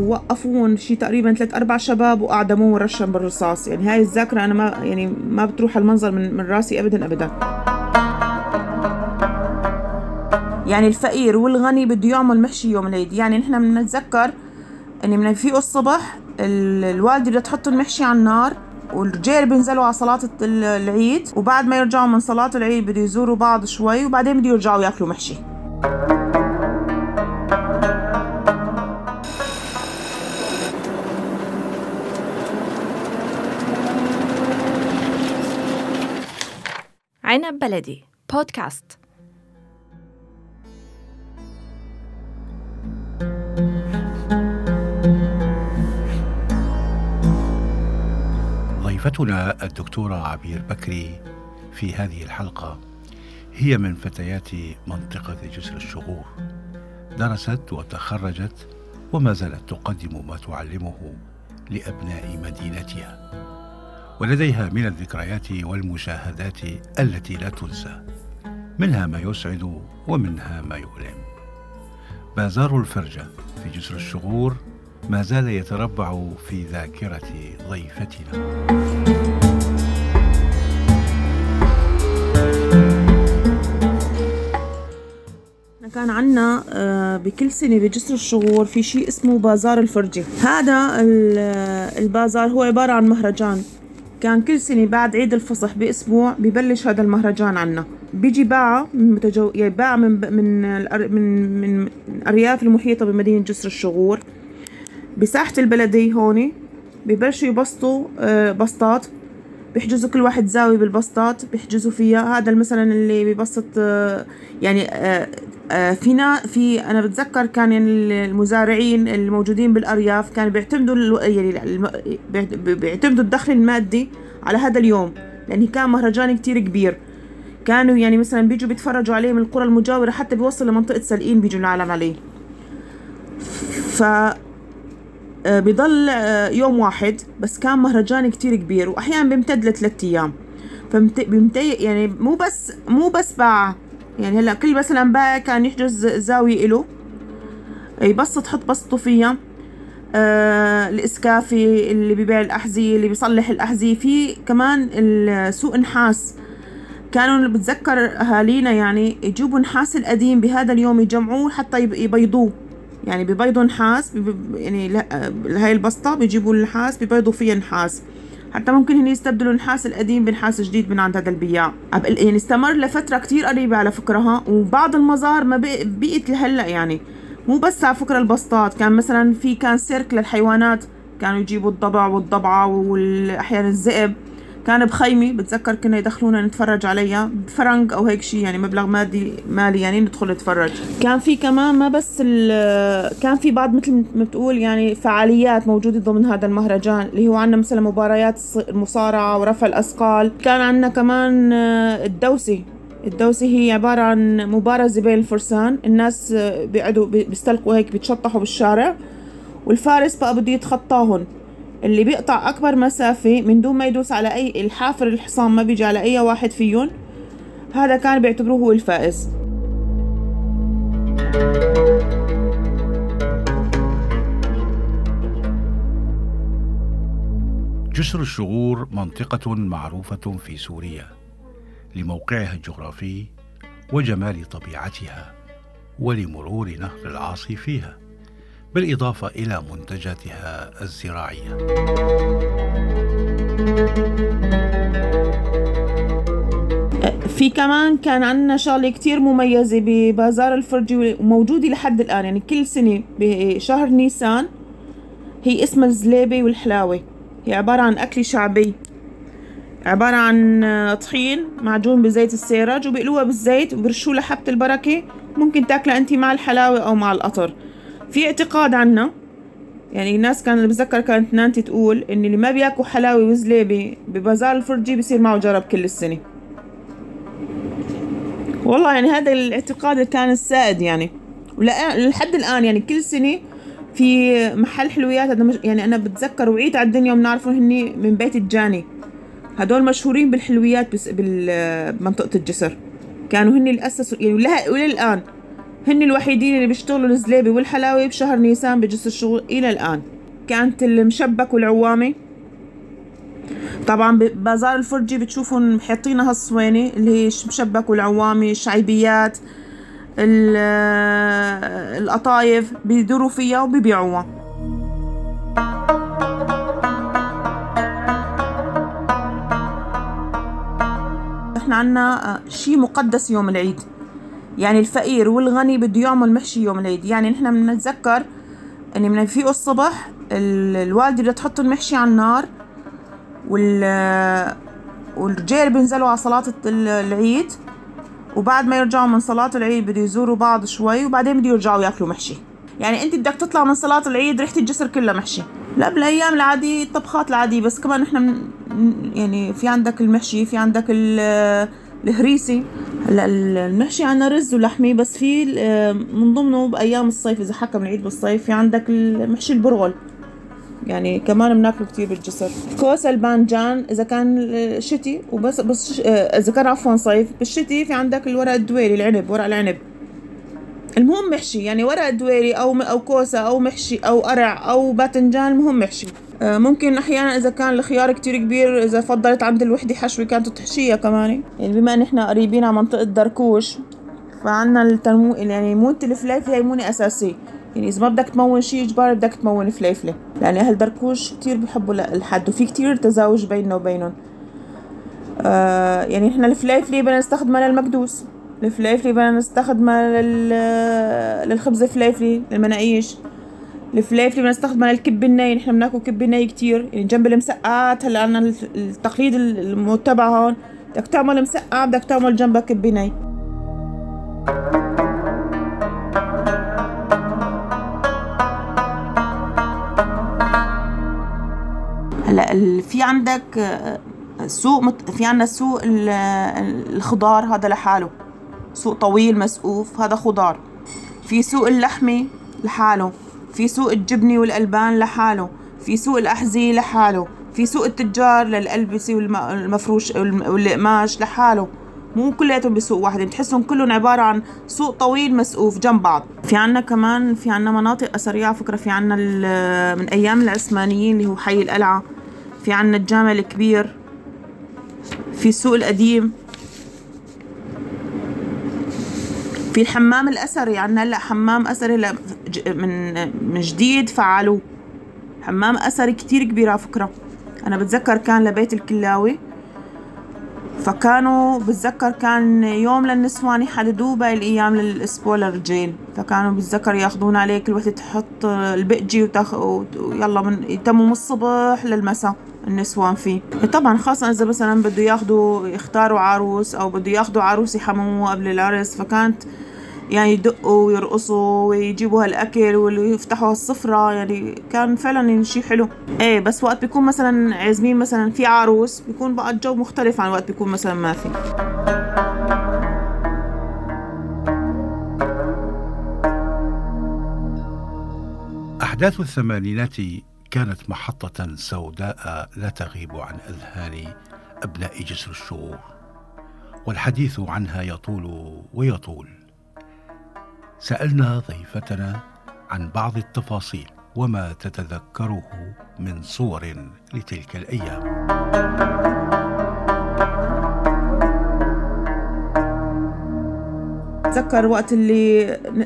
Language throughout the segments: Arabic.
وقفون شي تقريبا ثلاث أربع شباب واعدموه ورشم بالرصاص يعني هاي الذاكرة أنا ما يعني ما بتروح المنظر من, من راسي ابدا ابدا. يعني الفقير والغني بده يعمل محشي يوم العيد. يعني نحن بنتذكر اني في الصبح الوالدة بدها تحط المحشي على النار والرجال بينزلوا على صلاة العيد وبعد ما يرجعوا من صلاة العيد بده يزوروا بعض شوي وبعدين بده يرجعوا ياكلوا محشي. عنب بلدي. بودكاست. ضيفتنا الدكتورة عبير بكري في هذه الحلقة هي من فتيات منطقة جسر الشغور درست وتخرجت وما زالت تقدم ما تعلمه لأبناء مدينتها. ولديها من الذكريات والمشاهدات التي لا تنسى. منها ما يسعد ومنها ما يؤلم. بازار الفرجة في جسر الشغور ما زال يتربع في ذاكرة ضيفتنا. كان عنا آه، بكل سنة بجسر الشغور في شيء اسمه بازار الفرجة هذا البازار هو عبارة عن مهرجان. كان كل سنة بعد عيد الفصح بأسبوع ببلش هذا المهرجان عنا. بيجي باعة من متجو... يعني باعة من من من من الأرياف المحيطة بمدينة جسر الشغور. بساحة البلدية هون ببلشوا يبسطوا آه، بسطات. بيحجزوا كل واحد زاوية بالبسطات بيحجزوا فيها. هذا مثلا اللي بيبسط آه، يعني آه، فينا في أنا بتذكر كان يعني المزارعين الموجودين بالأرياف كانوا بيعتمدوا يعني بيعتمدوا الدخل المادي على هذا اليوم لأن كان مهرجان كتير كبير. كانوا يعني مثلا بيجوا بيتفرجوا عليه من القرى المجاورة حتى بيوصل لمنطقة سلقين بيجوا العالم عليه. ف آه، بضل آه، يوم واحد بس كان مهرجان كتير كبير واحيانا بيمتد لثلاث أيام. فبيمتي يعني مو بس مو بس باع. يعني هلأ كل مثلا باع كان يحجز زاوية إله. يبسط حط بسطه فيها آه الإسكافي اللي ببيع الأحذية اللي بيصلح الأحذية. في كمان سوق نحاس. كانوا بتذكر أهالينا يعني يجيبوا نحاس القديم بهذا اليوم يجمعوه حتى يبيضوه. يعني ببيضوا نحاس يعني هاي البسطة بيجيبوا النحاس ببيضوا فيها نحاس حتى ممكن هني يستبدلوا النحاس القديم بنحاس جديد من عند هذا البياع. يعني استمر لفترة كتير قريبة على فكرة ها وبعض المزار ما بقيت لهلأ يعني. مو بس على فكرة البسطات كان مثلا في كان سيرك للحيوانات كانوا يجيبوا الضبع والضبعة والأحيانا الذئب. كان بخيمة بتذكر كنا يدخلونا نتفرج عليها. بفرنك أو هيك شيء يعني مبلغ مادي مالي يعني ندخل نتفرج. كان في كمان ما بس كان في بعض مثل ما بتقول يعني فعاليات موجودة ضمن هذا المهرجان اللي هو عندنا مثلا مباريات المصارعة ورفع الأثقال. كان عندنا كمان آه، الدوسة. الدوسة هي عبارة عن مبارزة بين الفرسان. الناس آه، بيقعدوا بيستلقوا هيك بيتشطحوا بالشارع. والفارس بقى بده يتخطاهم اللي بيقطع أكبر مسافة من دون ما يدوس على أي الحافر الحصان ما بيجي على أي واحد فيهم. هذا كان بيعتبروه هو الفائز. جسر الشغور منطقة معروفة في سوريا لموقعها الجغرافي وجمال طبيعتها ولمرور نهر العاصي فيها. بالإضافة إلى منتجاتها الزراعية. في كمان كان عندنا شغلة كتير مميزة ببازار الفرجي وموجودة لحد الآن. يعني كل سنة بشهر نيسان هي اسمها الزليبة والحلاوة. هي عبارة عن أكل شعبي. عبارة عن طحين معجون بزيت السيرج وبيقلوها بالزيت وبرشوا لها حبة البركة. ممكن تاكلها أنت مع الحلاوة أو مع القطر في اعتقاد عنا يعني الناس كان بتذكر كانت نانتي تقول إن اللي ما بياكل حلاوة وزليبه ببازار الفرجي بصير معه جرب كل السنة. والله يعني هذا الاعتقاد كان السائد يعني. ولحد الآن يعني كل سنة في محل حلويات هذا يعني أنا بتذكر وعيت على الدنيا وبنعرفه هني من بيت الجاني. هدول مشهورين بالحلويات بس بمنطقة الجسر. كانوا هني اللي اسسوا يعني وللآن هن الوحيدين اللي بيشتغلوا الزليبة والحلاوة بشهر نيسان بجسر الشغل إلى الآن. كانت المشبك والعوامة. طبعا ببازار الفرجي بتشوفون حاطين هالصوينة اللي هي مشبك والعوامة الشعيبيات القطايف بيدوروا فيها وبيبيعوها. إحنا عنا آه، شي مقدس يوم العيد. يعني الفقير والغني بده يعمل محشي يوم العيد. يعني نحن بنتذكر إني بنفيقوا الصبح الوالدة بدها تحط المحشي على النار وال والرجال بينزلوا على صلاة العيد. وبعد ما يرجعوا من صلاة العيد بده يزوروا بعض شوي وبعدين بده يرجعوا ياكلوا محشي. يعني أنت بدك تطلع من صلاة العيد ريحة الجسر كلها محشي. لا بالأيام العادية الطبخات العادية بس كمان نحن يعني في عندك المحشي في عندك الهريسي. هلا المحشي عنا رز ولحمي بس في من ضمنه بأيام الصيف إذا حكم العيد بالصيف في عندك المحشي البرغل يعني كمان بناكله كتير بالجسر. كوسة البانجان إذا كان شتي وبس بس إذا كان عفوا صيف بالشتي في عندك الورق الدويري العنب ورق العنب. المهم محشي يعني ورق دويري أو أو كوسة أو محشي أو قرع أو باذنجان المهم محشي. آه، ممكن أحيانا إذا كان الخيار كتير كبير إذا فضلت عند الوحدة حشوة كانت تحشيها كمان. يعني بما إن إحنا قريبين على منطقة دركوش فعنا التنمو يعني مونة الفليفله هي مونة أساسية. يعني إذا ما بدك تمون شيء إجباري بدك تمون فليفله لأن أهل دركوش كتير بيحبوا الحد وفي كتير تزاوج بيننا وبينهم. آه يعني إحنا الفليفله بدنا نستخدمها للمكدوس الفليفلي بدنا نستخدمها للخبز الفليفلي للمناقيش. الفليفلي بدنا نستخدمها للكب الني نحن بناكل كب الني كتير. يعني جنب المسقعات هلأ عنا التقليد المتبع هون. بدك تعمل مسقعة بدك تعمل جنبها كب ني هلأ في عندك آه، سوق في عندنا سوق الخضار هذا لحاله. سوق طويل مسقوف هذا خضار. في سوق اللحمة لحاله. في سوق الجبنة والألبان لحاله في سوق الأحذية لحاله في سوق التجار للألبسة والمفروش والقماش لحاله. مو كلياتهم بسوق واحد بتحسهم كلهم عبارة عن سوق طويل مسقوف جنب بعض. في عنا كمان في عنا مناطق أثرية على فكرة في عنا من أيام العثمانيين اللي هو حي القلعة في عنا الجامع الكبير في السوق القديم في الحمام الأثري. عندنا هلأ حمام أثري من من جديد فعلوه حمام أثري كتير كبير على فكرة. أنا بتذكر كان لبيت الكلاوي. فكانوا بتذكر كان يوم للنسوان يحددوه باقي الأيام للأسبوع للرجال. فكانوا بتذكر ياخذون عليه كل وحده تحط البقجي وتخ... ويلا من يتموا من الصبح للمساء النسوان فيه. طبعا خاصة إذا مثلا بده ياخذوا يختاروا عروس أو بده ياخذوا عروس يحمموها قبل العرس. فكانت يعني يدقوا ويرقصوا ويجيبوا هالأكل ويفتحوا السفرة يعني كان فعلا يعني شيء حلو. إيه بس وقت بيكون مثلا عازمين مثلا في عروس بيكون بقى الجو مختلف عن وقت بيكون مثلا ما في. أحداث الثمانينات كانت محطة سوداء لا تغيب عن أذهان أبناء جسر الشغور والحديث عنها يطول ويطول. سألنا ضيفتنا عن بعض التفاصيل وما تتذكره من صور لتلك الأيام. أتذكر وقت اللي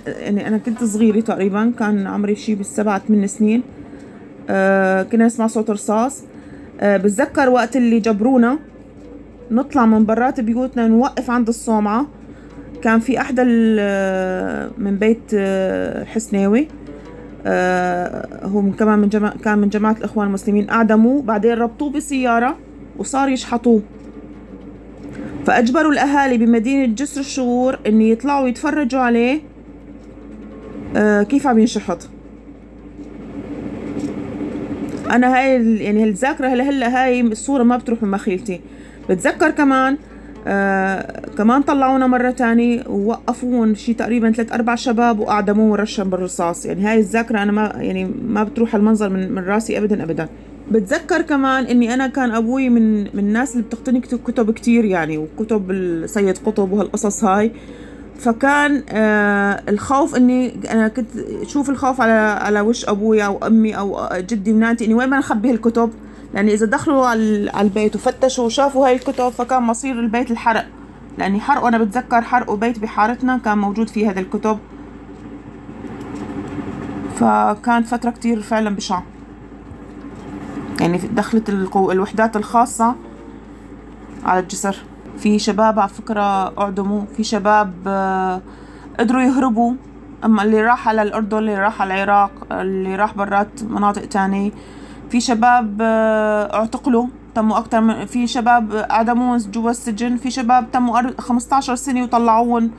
يعني أنا كنت صغيرة تقريبا كان عمري شي بالسبعة ثمان سنين. آه كنا نسمع صوت رصاص. آه بتذكر وقت اللي جبرونا نطلع من برات بيوتنا نوقف عند الصومعة. كان في أحدى من بيت آه، حسناوي آه، هو كمان من جماعة كان من جماعة الإخوان المسلمين أعدموه بعدين ربطوه بسيارة وصار يشحطوه. فأجبروا الأهالي بمدينة جسر الشغور إن يطلعوا يتفرجوا عليه آه، كيف عم ينشحط. أنا هاي يعني الذاكرة هلا هاي الصورة ما بتروح من مخيلتي. بتذكر كمان آه كمان طلعونا مرة تانية ووقفون شي تقريبا ثلاث أربع شباب وأعدموه ورشم بالرصاص يعني هاي الذاكرة أنا ما يعني ما بتروح المنظر من, من راسي أبدا أبدا. بتذكر كمان إني أنا كان أبوي من من الناس اللي بتقتني كتب كتير يعني وكتب السيد قطب وهالقصص هاي. فكان آه الخوف إني أنا كنت شوف الخوف على على وش أبوي أو أمي أو جدي ونانتي إني وين ما نخبي هالكتب؟ لاني إذا دخلوا على البيت وفتشوا وشافوا هاي الكتب فكان مصير البيت الحرق. لأني حرق وأنا بتذكر حرقوا بيت بحارتنا كان موجود فيه هذه الكتب. فكانت فترة كتير فعلا بشعة. يعني دخلت القو... الوحدات الخاصة على الجسر. في شباب على فكرة أعدموا في شباب آه، قدروا يهربوا. أما اللي راح على الأردن اللي راح على العراق اللي راح برات مناطق تانية. في شباب آه، اعتقلوا تموا أكتر من في شباب أعدموهم جوا السجن في شباب تموا 15 سنة وطلعوهم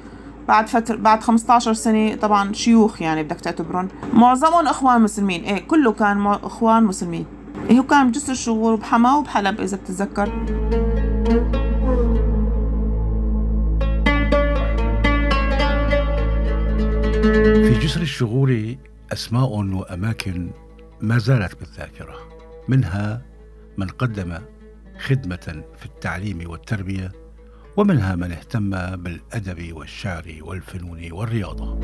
بعد فترة بعد 15 سنة طبعا شيوخ يعني بدك تعتبرهم معظمهم إخوان مسلمين. إيه كله كان إخوان مسلمين. إيه هو كان بجسر الشغور بحما وبحلب إذا بتتذكر. في جسر الشغور أسماء وأماكن ما زالت بالذاكرة منها من قدم خدمة في التعليم والتربية ومنها من اهتم بالأدب والشعر والفنون والرياضة.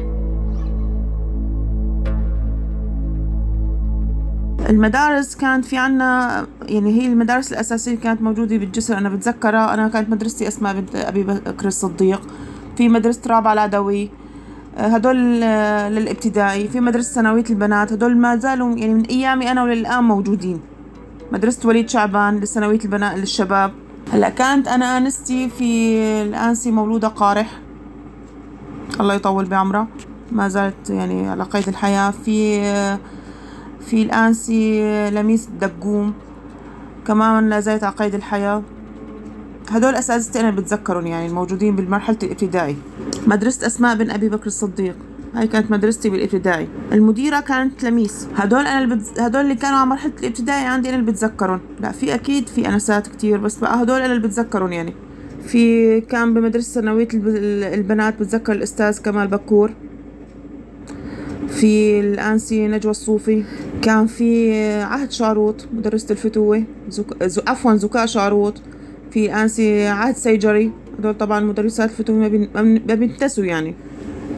المدارس كانت في عنا يعني هي المدارس الأساسية كانت موجودة بالجسر. أنا بتذكرها أنا كانت مدرستي أسماء بنت أبي بكر الصديق. في مدرسة رابعة العدوي هدول للابتدائي في مدرسة ثانوية البنات هدول ما زالوا يعني من أيامي أنا وللآن موجودين. مدرسة وليد شعبان لثانوية البنات للشباب. هلأ كانت أنا أنستي في الأنسي مولودة قارح. الله يطول بعمرها ما زالت يعني على قيد الحياة. في في الأنسي لميس الدقوم كمان لا زالت على قيد الحياة. هدول أساتذتي أنا بتذكرهم يعني الموجودين بالمرحلة الابتدائي مدرسة أسماء بن أبي بكر الصديق. هاي كانت مدرستي بالابتدائي. المديرة كانت لميس هدول أنا اللي بتز... هدول اللي كانوا على مرحلة الابتدائي عندي أنا اللي بتذكرهم. لا في أكيد في أنسات كتير بس بقى هدول أنا اللي بتذكرهم يعني. في كان بمدرسة ثانوية البنات بتذكر الأستاذ كمال بكور. في الأنسي نجوى الصوفي. كان في عهد شاروط مدرسة الفتوة. زك... عفوا زكاء شاروط. في أنسي عهد سيجري هدول طبعا مدرسات بين... ما بينتسوا يعني.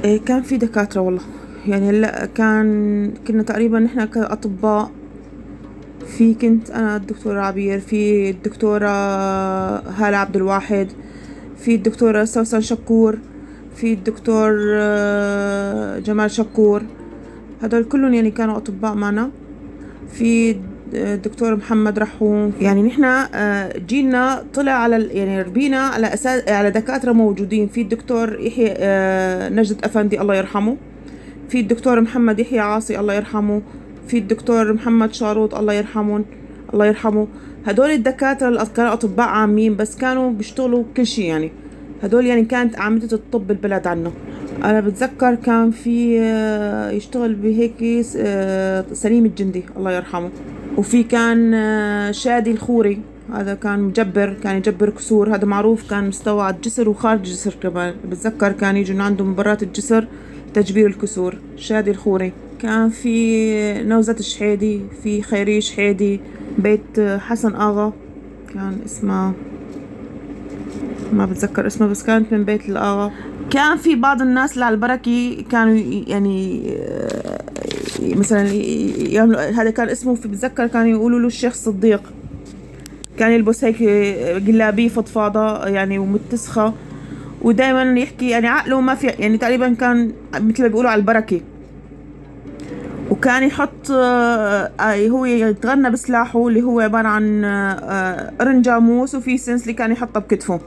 إيه كان في دكاترة والله. يعني هلا كان كنا تقريبا نحن كأطباء في كنت أنا الدكتورة عبير في الدكتورة هالة عبد الواحد في الدكتورة سوسن شكور في الدكتور آه، جمال شكور. هدول كلهم يعني كانوا أطباء معنا. في الدكتور محمد رحوم. يعني نحن آه، جيلنا طلع على يعني ربينا على أساس على دكاترة موجودين. في الدكتور يحيى آه، نجد أفندي الله يرحمه. في الدكتور محمد يحيى عاصي الله يرحمه. في الدكتور محمد شاروط الله يرحمه الله يرحمه. هدول الدكاترة اللي كانوا اطباء عامين بس كانوا بيشتغلوا كل شيء يعني. هدول يعني كانت عاملة الطب بالبلد عنا. أنا بتذكر كان في آه، يشتغل بهيك سليم الجندي الله يرحمه. وفي كان آه، شادي الخوري. هذا كان مجبر كان يجبر كسور. هذا معروف كان مستوى على الجسر وخارج الجسر كمان. بتذكر كان يجوا من عنده من برات الجسر تجبير الكسور. شادي الخوري. كان في نوزة الشحيدي في خيري شحيدي بيت حسن آغا. كان اسمه ما بتذكر اسمه بس كانت من بيت الآغا. كان في بعض الناس اللي على البركة كانوا يعني آه، مثلا يعملوا هذا كان اسمه في بتذكر كانوا يقولوا له الشيخ صديق. كان يلبس هيك جلابية فضفاضة يعني ومتسخة. ودائما يحكي يعني عقله ما في يعني تقريبا كان مثل ما بيقولوا على البركة وكان يحط آه هو يتغنى بسلاحه اللي هو عبارة عن آه قرن جاموس وفي سنسلي كان يحطها بكتفه.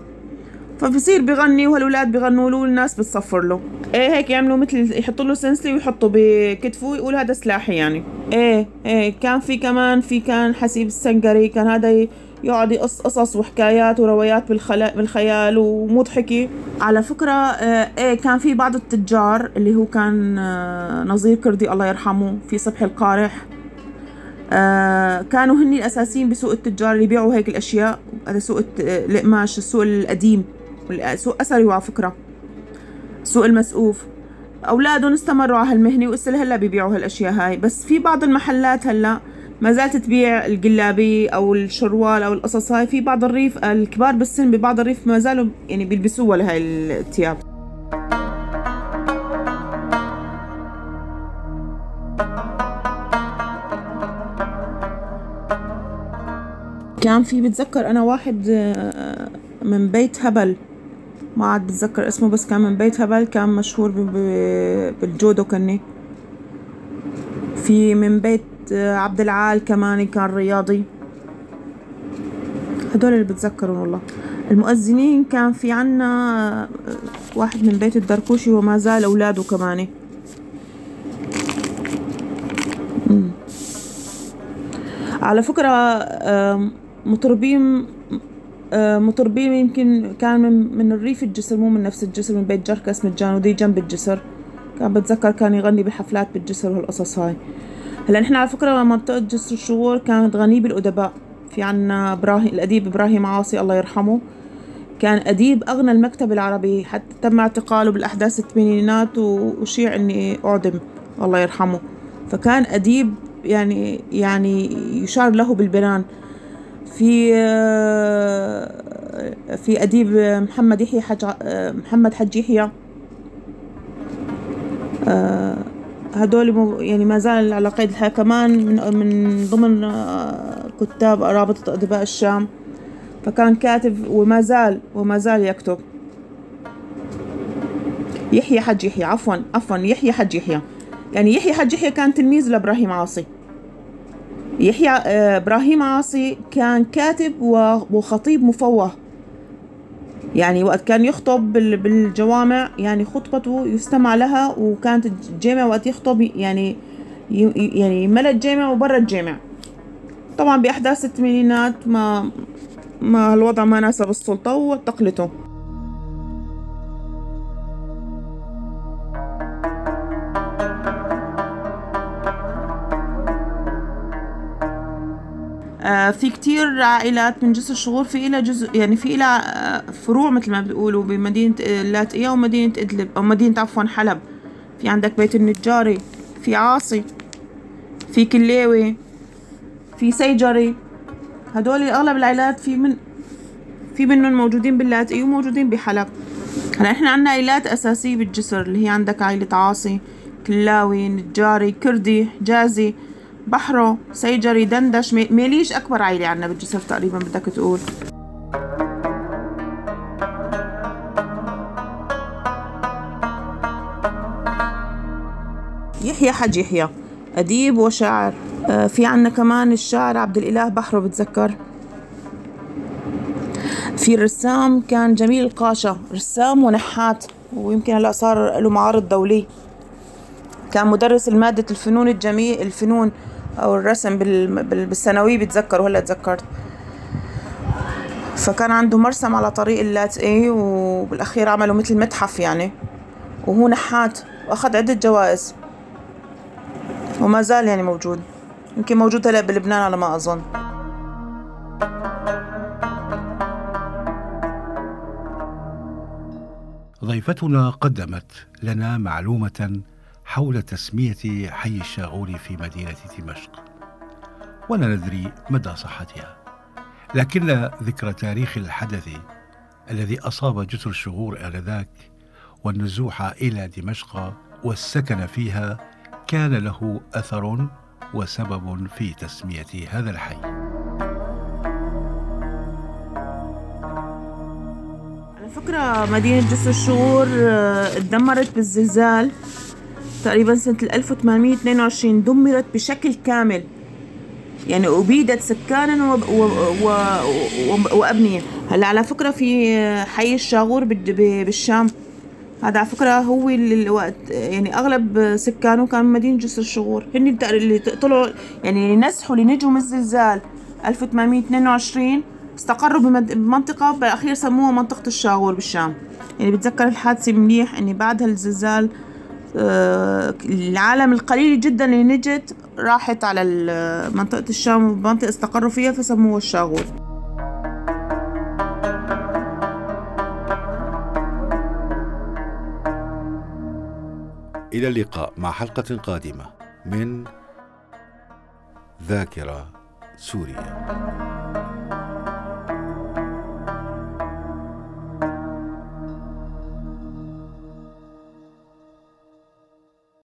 فبصير بغني وهالولاد بغنوا له والناس بتصفر له. إيه هيك يعملوا مثل يحطوا له سنسلي ويحطوا بكتفه ويقول هذا سلاحي يعني. إيه إيه كان في كمان في كان حسيب السنقري كان هذا يقعد يقص قصص وحكايات وروايات بالخيال ومضحكة. على فكرة آه، إيه كان في بعض التجار اللي هو كان آه، نظير كردي الله يرحمه في صبح القارح آه كانوا هني الأساسيين بسوق التجار اللي يبيعوا هيك الأشياء هذا سوق القماش السوق القديم. سوء أثره على فكرة. سوق المسقوف أولادهم استمروا على هالمهنة وإسل هلا بيبيعوا هالأشياء هاي. بس في بعض المحلات هلا ما زالت تبيع الجلابية أو الشروال أو القصص هاي. في بعض الريف الكبار بالسن ببعض الريف ما زالوا يعني بيلبسوها لهاي الثياب. كان في بتذكر أنا واحد آه، من بيت هبل. ما عاد بتذكر اسمه بس كان من بيت هبل كان مشهور بالجودو كني في من بيت آه، عبد العال كمان كان رياضي. هدول اللي بتذكرهم والله. المؤذنين كان في عنا آه، واحد من بيت الدركوشي وما زال أولاده كمان. على فكرة آم، مطربين آه، مطربين يمكن كان من من الريف الجسر مو من نفس الجسر من بيت جركس مجان ودي جنب الجسر. كان بتذكر كان يغني بحفلات بالجسر وهالقصص هاي. هلا نحن على فكرة منطقة جسر الشغور كانت غنية بالأدباء. في عنا إبراهيم الأديب إبراهيم عاصي الله يرحمه. كان أديب أغنى المكتب العربي. حتى تم اعتقاله بالأحداث الثمانينات وشيع إني أعدم الله يرحمه. فكان أديب يعني يعني يشار له بالبنان. في آه، في أديب محمد يحيى حج آه، محمد حج يحيى. آه، هدول مو- يعني ما زال على قيد الحياة كمان من من ضمن آه، كتاب رابطة أدباء الشام. فكان كاتب وما زال وما زال يكتب. يحيى حج يحيى عفوا عفوا يحيى حج يحيى. يعني يحيى حج يحيى كان تلميذ لإبراهيم عاصي. يحيى آه، إبراهيم عاصي كان كاتب وخطيب مفوه. يعني وقت كان يخطب بال- بالجوامع يعني خطبته يستمع لها وكانت الجامع وقت يخطب يعني يعني ملأ الجامع وبرا الجامع. طبعا بأحداث الثمانينات ما ما الوضع ما ناسب السلطة وتقلته. في كتير عائلات من جسر الشغور في إلها جزء يعني في إلها آه، فروع مثل ما بيقولوا بمدينة لاتقية ومدينة إدلب أو مدينة عفوا حلب. في عندك بيت النجاري في عاصي في كلاوي في سيجري. هدول أغلب العائلات في من في منهم موجودين باللاتقية وموجودين بحلب. هلا إحنا عنا عائلات أساسية بالجسر اللي هي عندك عائلة عاصي كلاوي نجاري كردي حجازي بحرو سيجري دندش. ميليش أكبر عائلة عنا بالجسر تقريبا بدك تقول. يحيى حج يحيى. أديب وشاعر. آه، في عنا كمان الشاعر عبد الإله بحرو بتذكر. في الرسام كان جميل القاشة رسام ونحات. ويمكن هلأ صار له معارض دولي. كان مدرس المادة الفنون الجميل الفنون. أو الرسم بال- بال- بالثانوية بتذكر وهلا تذكرت. فكان عنده مرسم على طريق اللاتقي وبالأخير عملوا مثل متحف يعني. وهو نحات وأخذ عدة جوائز. وما زال يعني موجود. يمكن موجود هلأ بلبنان على ما أظن. ضيفتنا قدمت لنا معلومة حول تسمية حي الشاغور في مدينة دمشق. ولا ندري مدى صحتها. لكن ذكر تاريخ الحدث الذي أصاب جسر الشغور آنذاك والنزوح إلى دمشق والسكن فيها كان له أثر وسبب في تسمية هذا الحي. على فكرة مدينة جسر الشغور آه، اتدمرت بالزلزال. تقريبا سنة 1822 دمرت بشكل كامل. يعني أبيدت سكانا وب- و... و... و... وأبنية. هلأ على فكرة في حي الشاغور بالشام هذا على فكرة هو الوقت. يعني أغلب سكانه كان مدينة جسر الشغور هن اللي طلعوا يعني نزحوا اللي نجوا من الزلزال 1822 استقروا بمنطقة بالأخير سموها منطقة الشاغور بالشام. يعني بتذكر الحادثة منيح إني بعد هالزلزال العالم القليل جدا اللي نجت راحت على منطقة الشام ومنطقة استقروا فيها فسموها الشاغور. إلى اللقاء مع حلقة قادمة من ذاكرة سوريا.